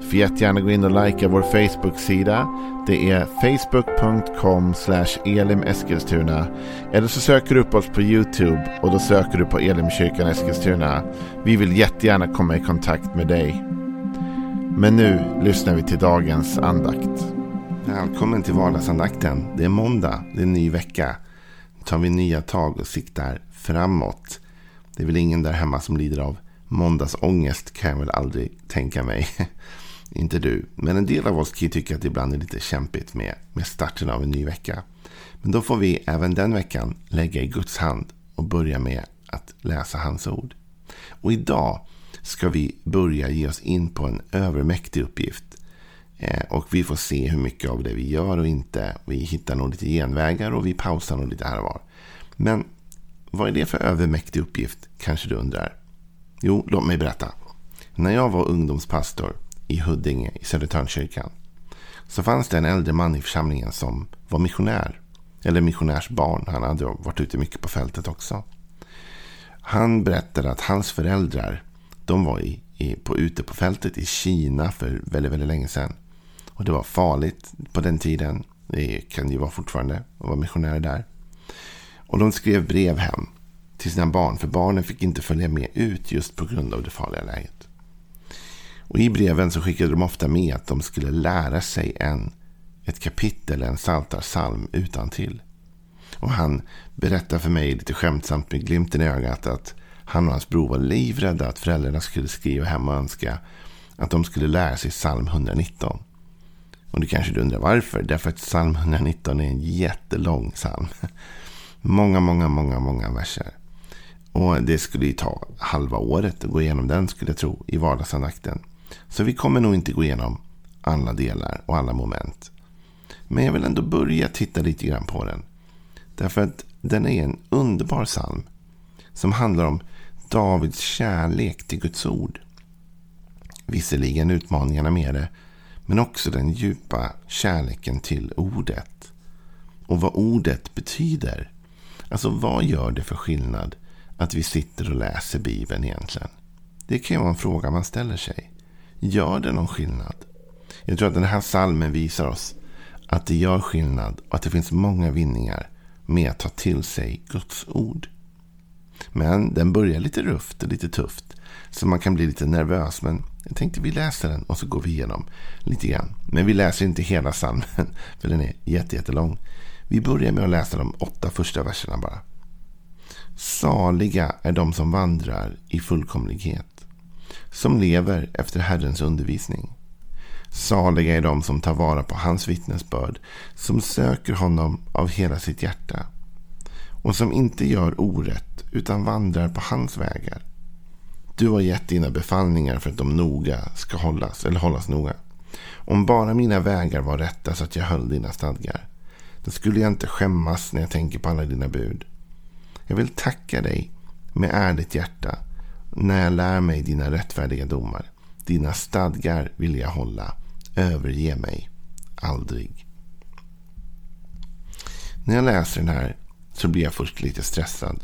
Du får jättegärna gå in och likea vår Facebook-sida. Det är facebook.com elimeskilstuna. Eller så söker du upp oss på YouTube och då söker du på Elimkyrkan Eskilstuna. Vi vill jättegärna komma i kontakt med dig. Men nu lyssnar vi till dagens andakt. Välkommen till vardagsandakten. Det är måndag, det är en ny vecka. Nu tar vi nya tag och siktar framåt. Det är väl ingen där hemma som lider av måndagsångest kan jag väl aldrig tänka mig. Inte du. Men en del av oss kan ju tycka att det ibland är lite kämpigt med, med starten av en ny vecka. Men då får vi även den veckan lägga i Guds hand och börja med att läsa hans ord. Och idag ska vi börja ge oss in på en övermäktig uppgift. Eh, och vi får se hur mycket av det vi gör och inte. Vi hittar nog lite genvägar och vi pausar nog lite här och var. Men vad är det för övermäktig uppgift kanske du undrar? Jo, låt mig berätta. När jag var ungdomspastor i Huddinge i Södertörnkyrkan. Så fanns det en äldre man i församlingen som var missionär. Eller missionärsbarn. Han hade varit ute mycket på fältet också. Han berättade att hans föräldrar de var i, i, på, ute på fältet i Kina för väldigt, väldigt länge sedan. Och det var farligt på den tiden. Det kan det ju vara fortfarande att vara missionär där. Och de skrev brev hem till sina barn. För barnen fick inte följa med ut just på grund av det farliga läget. Och I breven så skickade de ofta med att de skulle lära sig en, ett kapitel, en psaltarpsalm utan till. Och han berättar för mig lite skämtsamt med glimten i ögat att han och hans bror var livrädda att föräldrarna skulle skriva hem och önska att de skulle lära sig psalm 119. Och du kanske undrar varför? Därför att psalm 119 är en jättelång psalm. Många, många, många, många verser. Och det skulle ju ta halva året att gå igenom den skulle jag tro i vardagsandakten. Så vi kommer nog inte gå igenom alla delar och alla moment. Men jag vill ändå börja titta lite grann på den. Därför att den är en underbar psalm. Som handlar om Davids kärlek till Guds ord. Visserligen utmaningarna med det. Men också den djupa kärleken till ordet. Och vad ordet betyder. Alltså vad gör det för skillnad att vi sitter och läser Bibeln egentligen? Det kan ju vara en fråga man ställer sig. Gör det någon skillnad? Jag tror att den här salmen visar oss att det gör skillnad och att det finns många vinningar med att ta till sig Guds ord. Men den börjar lite rufft och lite tufft. Så man kan bli lite nervös. Men jag tänkte vi läser den och så går vi igenom lite grann. Men vi läser inte hela salmen. För den är jättelång. Vi börjar med att läsa de åtta första verserna bara. Saliga är de som vandrar i fullkomlighet som lever efter Herrens undervisning. Saliga är de som tar vara på hans vittnesbörd, som söker honom av hela sitt hjärta och som inte gör orätt utan vandrar på hans vägar. Du har gett dina befallningar för att de noga ska hållas, eller hållas noga. Om bara mina vägar var rätta så att jag höll dina stadgar, då skulle jag inte skämmas när jag tänker på alla dina bud. Jag vill tacka dig med ärligt hjärta när jag lär mig dina rättfärdiga domar. Dina stadgar vill jag hålla. Överge mig aldrig. När jag läser den här så blir jag först lite stressad.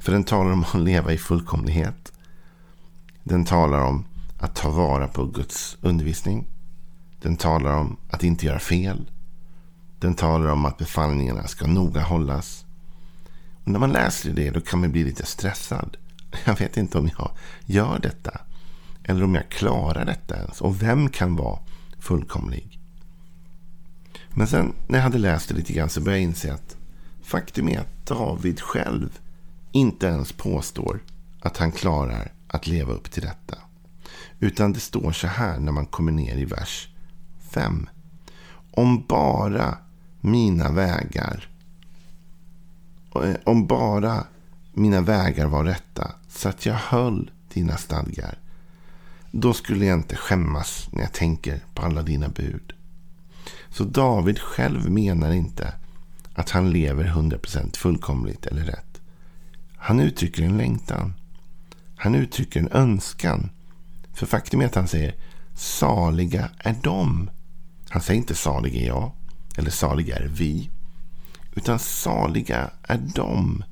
För den talar om att leva i fullkomlighet. Den talar om att ta vara på Guds undervisning. Den talar om att inte göra fel. Den talar om att befallningarna ska noga hållas. Och när man läser det då kan man bli lite stressad. Jag vet inte om jag gör detta. Eller om jag klarar detta ens. Och vem kan vara fullkomlig? Men sen när jag hade läst det lite grann så började jag inse att faktum är att David själv inte ens påstår att han klarar att leva upp till detta. Utan det står så här när man kommer ner i vers 5. Om bara mina vägar Eh, om bara mina vägar var rätta så att jag höll dina stadgar. Då skulle jag inte skämmas när jag tänker på alla dina bud. Så David själv menar inte att han lever 100% fullkomligt eller rätt. Han uttrycker en längtan. Han uttrycker en önskan. För faktum är att han säger saliga är de. Han säger inte saliga är jag. Eller saliga är vi. Utan saliga är de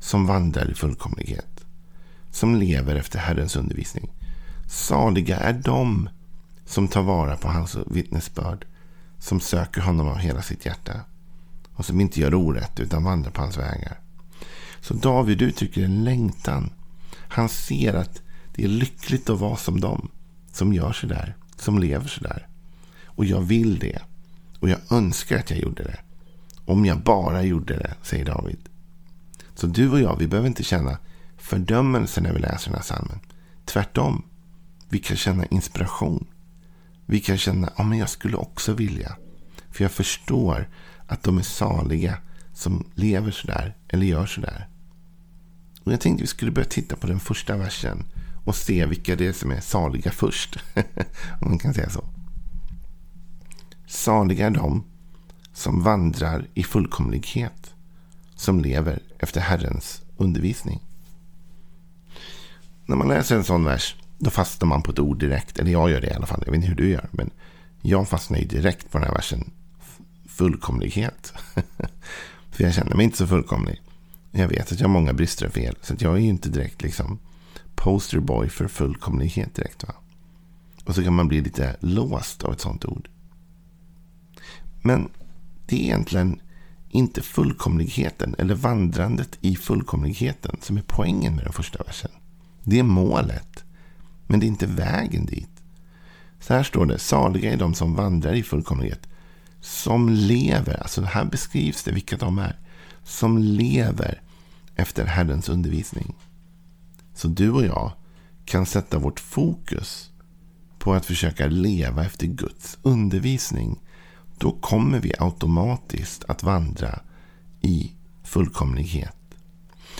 som vandrar i fullkomlighet. Som lever efter Herrens undervisning. Saliga är de som tar vara på hans vittnesbörd. Som söker honom av hela sitt hjärta. Och som inte gör orätt utan vandrar på hans vägar. Så David uttrycker en längtan. Han ser att det är lyckligt att vara som dem. Som gör sådär. Som lever så där. Och jag vill det. Och jag önskar att jag gjorde det. Om jag bara gjorde det, säger David. Så du och jag, vi behöver inte känna fördömelse när vi läser den här salmen. Tvärtom. Vi kan känna inspiration. Vi kan känna ja men jag skulle också vilja. För jag förstår att de är saliga som lever sådär eller gör sådär. Och jag tänkte vi skulle börja titta på den första versen och se vilka det är som är saliga först. Om man kan säga så. Saliga är de som vandrar i fullkomlighet. Som lever efter Herrens undervisning. När man läser en sån vers då fastnar man på ett ord direkt. Eller jag gör det i alla fall. Jag vet inte hur du gör. Men jag fastnar ju direkt på den här versen. Fullkomlighet. För jag känner mig inte så fullkomlig. Jag vet att jag har många brister och fel. Så jag är ju inte direkt liksom posterboy för fullkomlighet direkt. Va? Och så kan man bli lite låst av ett sånt ord. Men det är egentligen inte fullkomligheten eller vandrandet i fullkomligheten som är poängen med den första versen. Det är målet. Men det är inte vägen dit. Så här står det. Saliga är de som vandrar i fullkomlighet. Som lever. Alltså här beskrivs det vilka de är. Som lever efter Herrens undervisning. Så du och jag kan sätta vårt fokus på att försöka leva efter Guds undervisning. Då kommer vi automatiskt att vandra i fullkomlighet.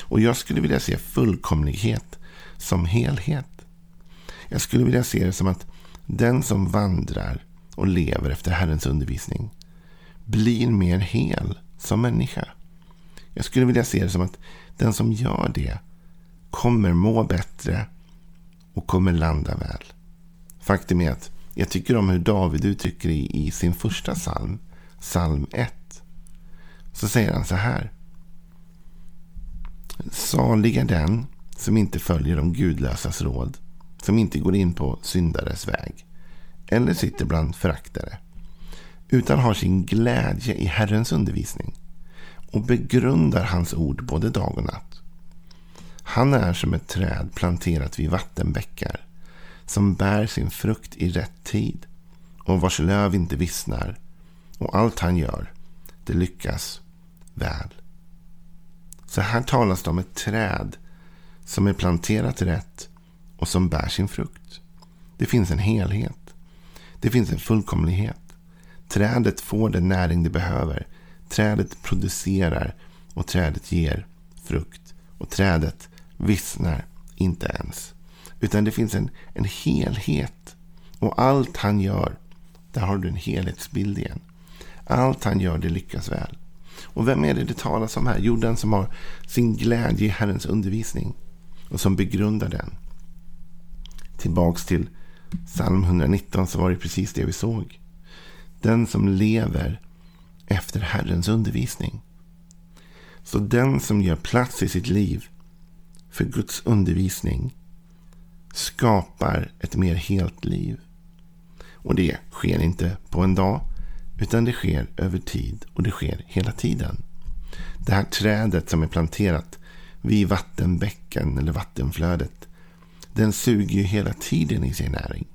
Och jag skulle vilja se fullkomlighet som helhet. Jag skulle vilja se det som att den som vandrar och lever efter Herrens undervisning blir mer hel som människa. Jag skulle vilja se det som att den som gör det kommer må bättre och kommer landa väl. Faktum är att jag tycker om hur David uttrycker det i sin första psalm, psalm 1. Så säger han så här. Salig är den som inte följer de gudlösas råd, som inte går in på syndares väg eller sitter bland föraktare, utan har sin glädje i Herrens undervisning och begrundar hans ord både dag och natt. Han är som ett träd planterat vid vattenbäckar som bär sin frukt i rätt tid och vars löv inte vissnar och allt han gör, det lyckas väl. Så här talas det om ett träd som är planterat rätt och som bär sin frukt. Det finns en helhet. Det finns en fullkomlighet. Trädet får den näring det behöver. Trädet producerar och trädet ger frukt. Och trädet vissnar inte ens. Utan det finns en, en helhet. Och allt han gör, där har du en helhetsbild igen. Allt han gör, det lyckas väl. Och vem är det det talas om här? Jo, den som har sin glädje i Herrens undervisning och som begrundar den. Tillbaks till psalm 119 så var det precis det vi såg. Den som lever efter Herrens undervisning. Så den som gör plats i sitt liv för Guds undervisning skapar ett mer helt liv. Och det sker inte på en dag, utan det sker över tid och det sker hela tiden. Det här trädet som är planterat vid vattenbäcken eller vattenflödet. Den suger ju hela tiden i sig näring.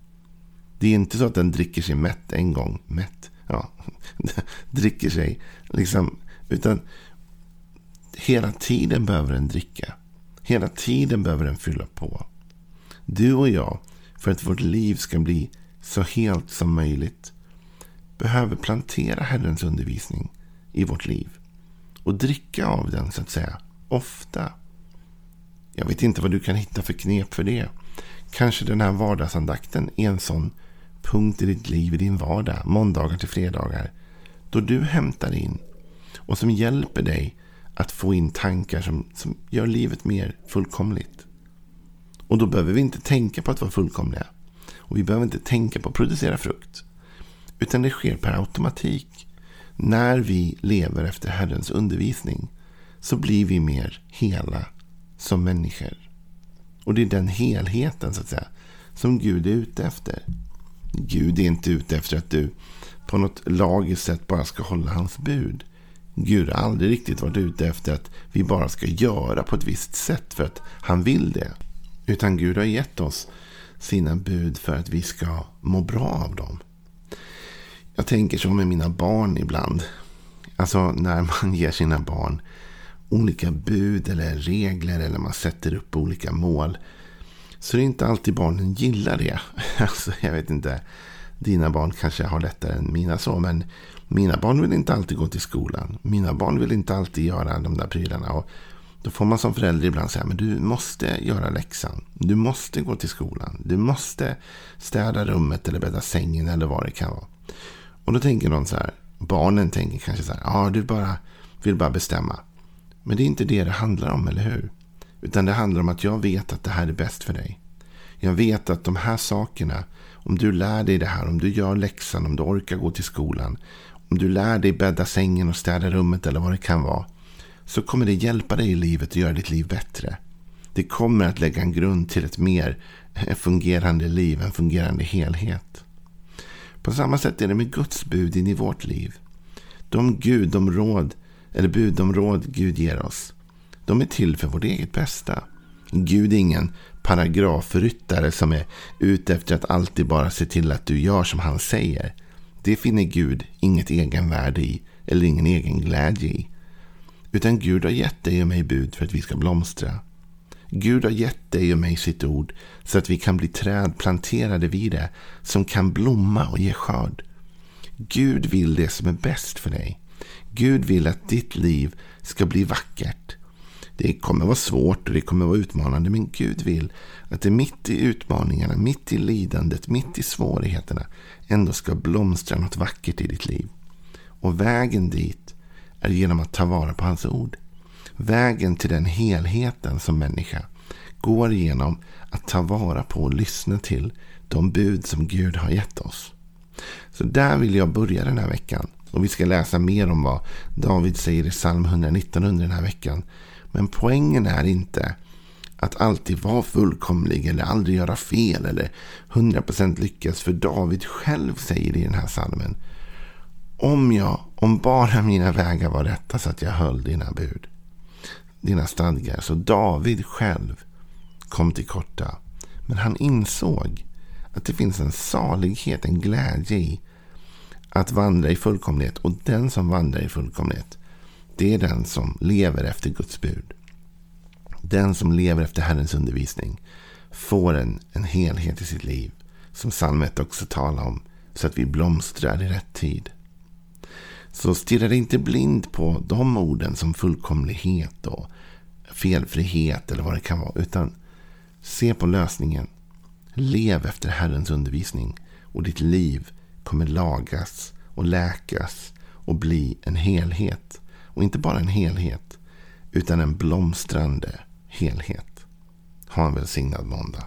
Det är inte så att den dricker sig mätt en gång. Mätt? Ja, dricker sig liksom. Utan hela tiden behöver den dricka. Hela tiden behöver den fylla på. Du och jag, för att vårt liv ska bli så helt som möjligt, behöver plantera Herrens undervisning i vårt liv. Och dricka av den, så att säga, ofta. Jag vet inte vad du kan hitta för knep för det. Kanske den här vardagsandakten är en sån punkt i ditt liv, i din vardag, måndagar till fredagar, då du hämtar in och som hjälper dig att få in tankar som, som gör livet mer fullkomligt. Och då behöver vi inte tänka på att vara fullkomliga. Och vi behöver inte tänka på att producera frukt. Utan det sker per automatik. När vi lever efter Herrens undervisning så blir vi mer hela som människor. Och det är den helheten så att säga som Gud är ute efter. Gud är inte ute efter att du på något lagiskt sätt bara ska hålla hans bud. Gud har aldrig riktigt varit ute efter att vi bara ska göra på ett visst sätt för att han vill det. Utan Gud har gett oss sina bud för att vi ska må bra av dem. Jag tänker så med mina barn ibland. Alltså när man ger sina barn olika bud eller regler eller man sätter upp olika mål. Så det är inte alltid barnen gillar det. Alltså jag vet inte. Dina barn kanske har lättare än mina så. Men mina barn vill inte alltid gå till skolan. Mina barn vill inte alltid göra de där prylarna. Och då får man som förälder ibland säga men du måste göra läxan. Du måste gå till skolan. Du måste städa rummet eller bädda sängen eller vad det kan vara. Och då tänker de så här. Barnen tänker kanske så här. Ja, du bara vill bara bestämma. Men det är inte det det handlar om, eller hur? Utan det handlar om att jag vet att det här är bäst för dig. Jag vet att de här sakerna, om du lär dig det här, om du gör läxan, om du orkar gå till skolan, om du lär dig bädda sängen och städa rummet eller vad det kan vara, så kommer det hjälpa dig i livet och göra ditt liv bättre. Det kommer att lägga en grund till ett mer fungerande liv, en fungerande helhet. På samma sätt är det med Guds bud in i vårt liv. De Gud, de råd, eller bud, de råd Gud ger oss, de är till för vårt eget bästa. Gud är ingen paragrafryttare som är ute efter att alltid bara se till att du gör som han säger. Det finner Gud inget egenvärde i eller ingen egen glädje i. Utan Gud har gett dig och mig bud för att vi ska blomstra. Gud har gett dig och mig sitt ord så att vi kan bli träd planterade vid det som kan blomma och ge skörd. Gud vill det som är bäst för dig. Gud vill att ditt liv ska bli vackert. Det kommer vara svårt och det kommer vara utmanande men Gud vill att det mitt i utmaningarna, mitt i lidandet, mitt i svårigheterna ändå ska blomstra något vackert i ditt liv. Och vägen dit är genom att ta vara på hans ord. Vägen till den helheten som människa går genom att ta vara på och lyssna till de bud som Gud har gett oss. Så där vill jag börja den här veckan. Och vi ska läsa mer om vad David säger i psalm 119 under den här veckan. Men poängen är inte att alltid vara fullkomlig eller aldrig göra fel eller 100% lyckas. För David själv säger i den här salmen. Om jag, om bara mina vägar var rätta så att jag höll dina bud. Dina stadgar. Så David själv kom till korta. Men han insåg att det finns en salighet, en glädje i att vandra i fullkomlighet. Och den som vandrar i fullkomlighet, det är den som lever efter Guds bud. Den som lever efter Herrens undervisning får en, en helhet i sitt liv. Som psalmet också talar om. Så att vi blomstrar i rätt tid. Så stirra dig inte blind på de orden som fullkomlighet och felfrihet eller vad det kan vara. Utan se på lösningen. Lev efter Herrens undervisning. Och ditt liv kommer lagas och läkas och bli en helhet. Och inte bara en helhet, utan en blomstrande helhet. Ha en välsignad måndag.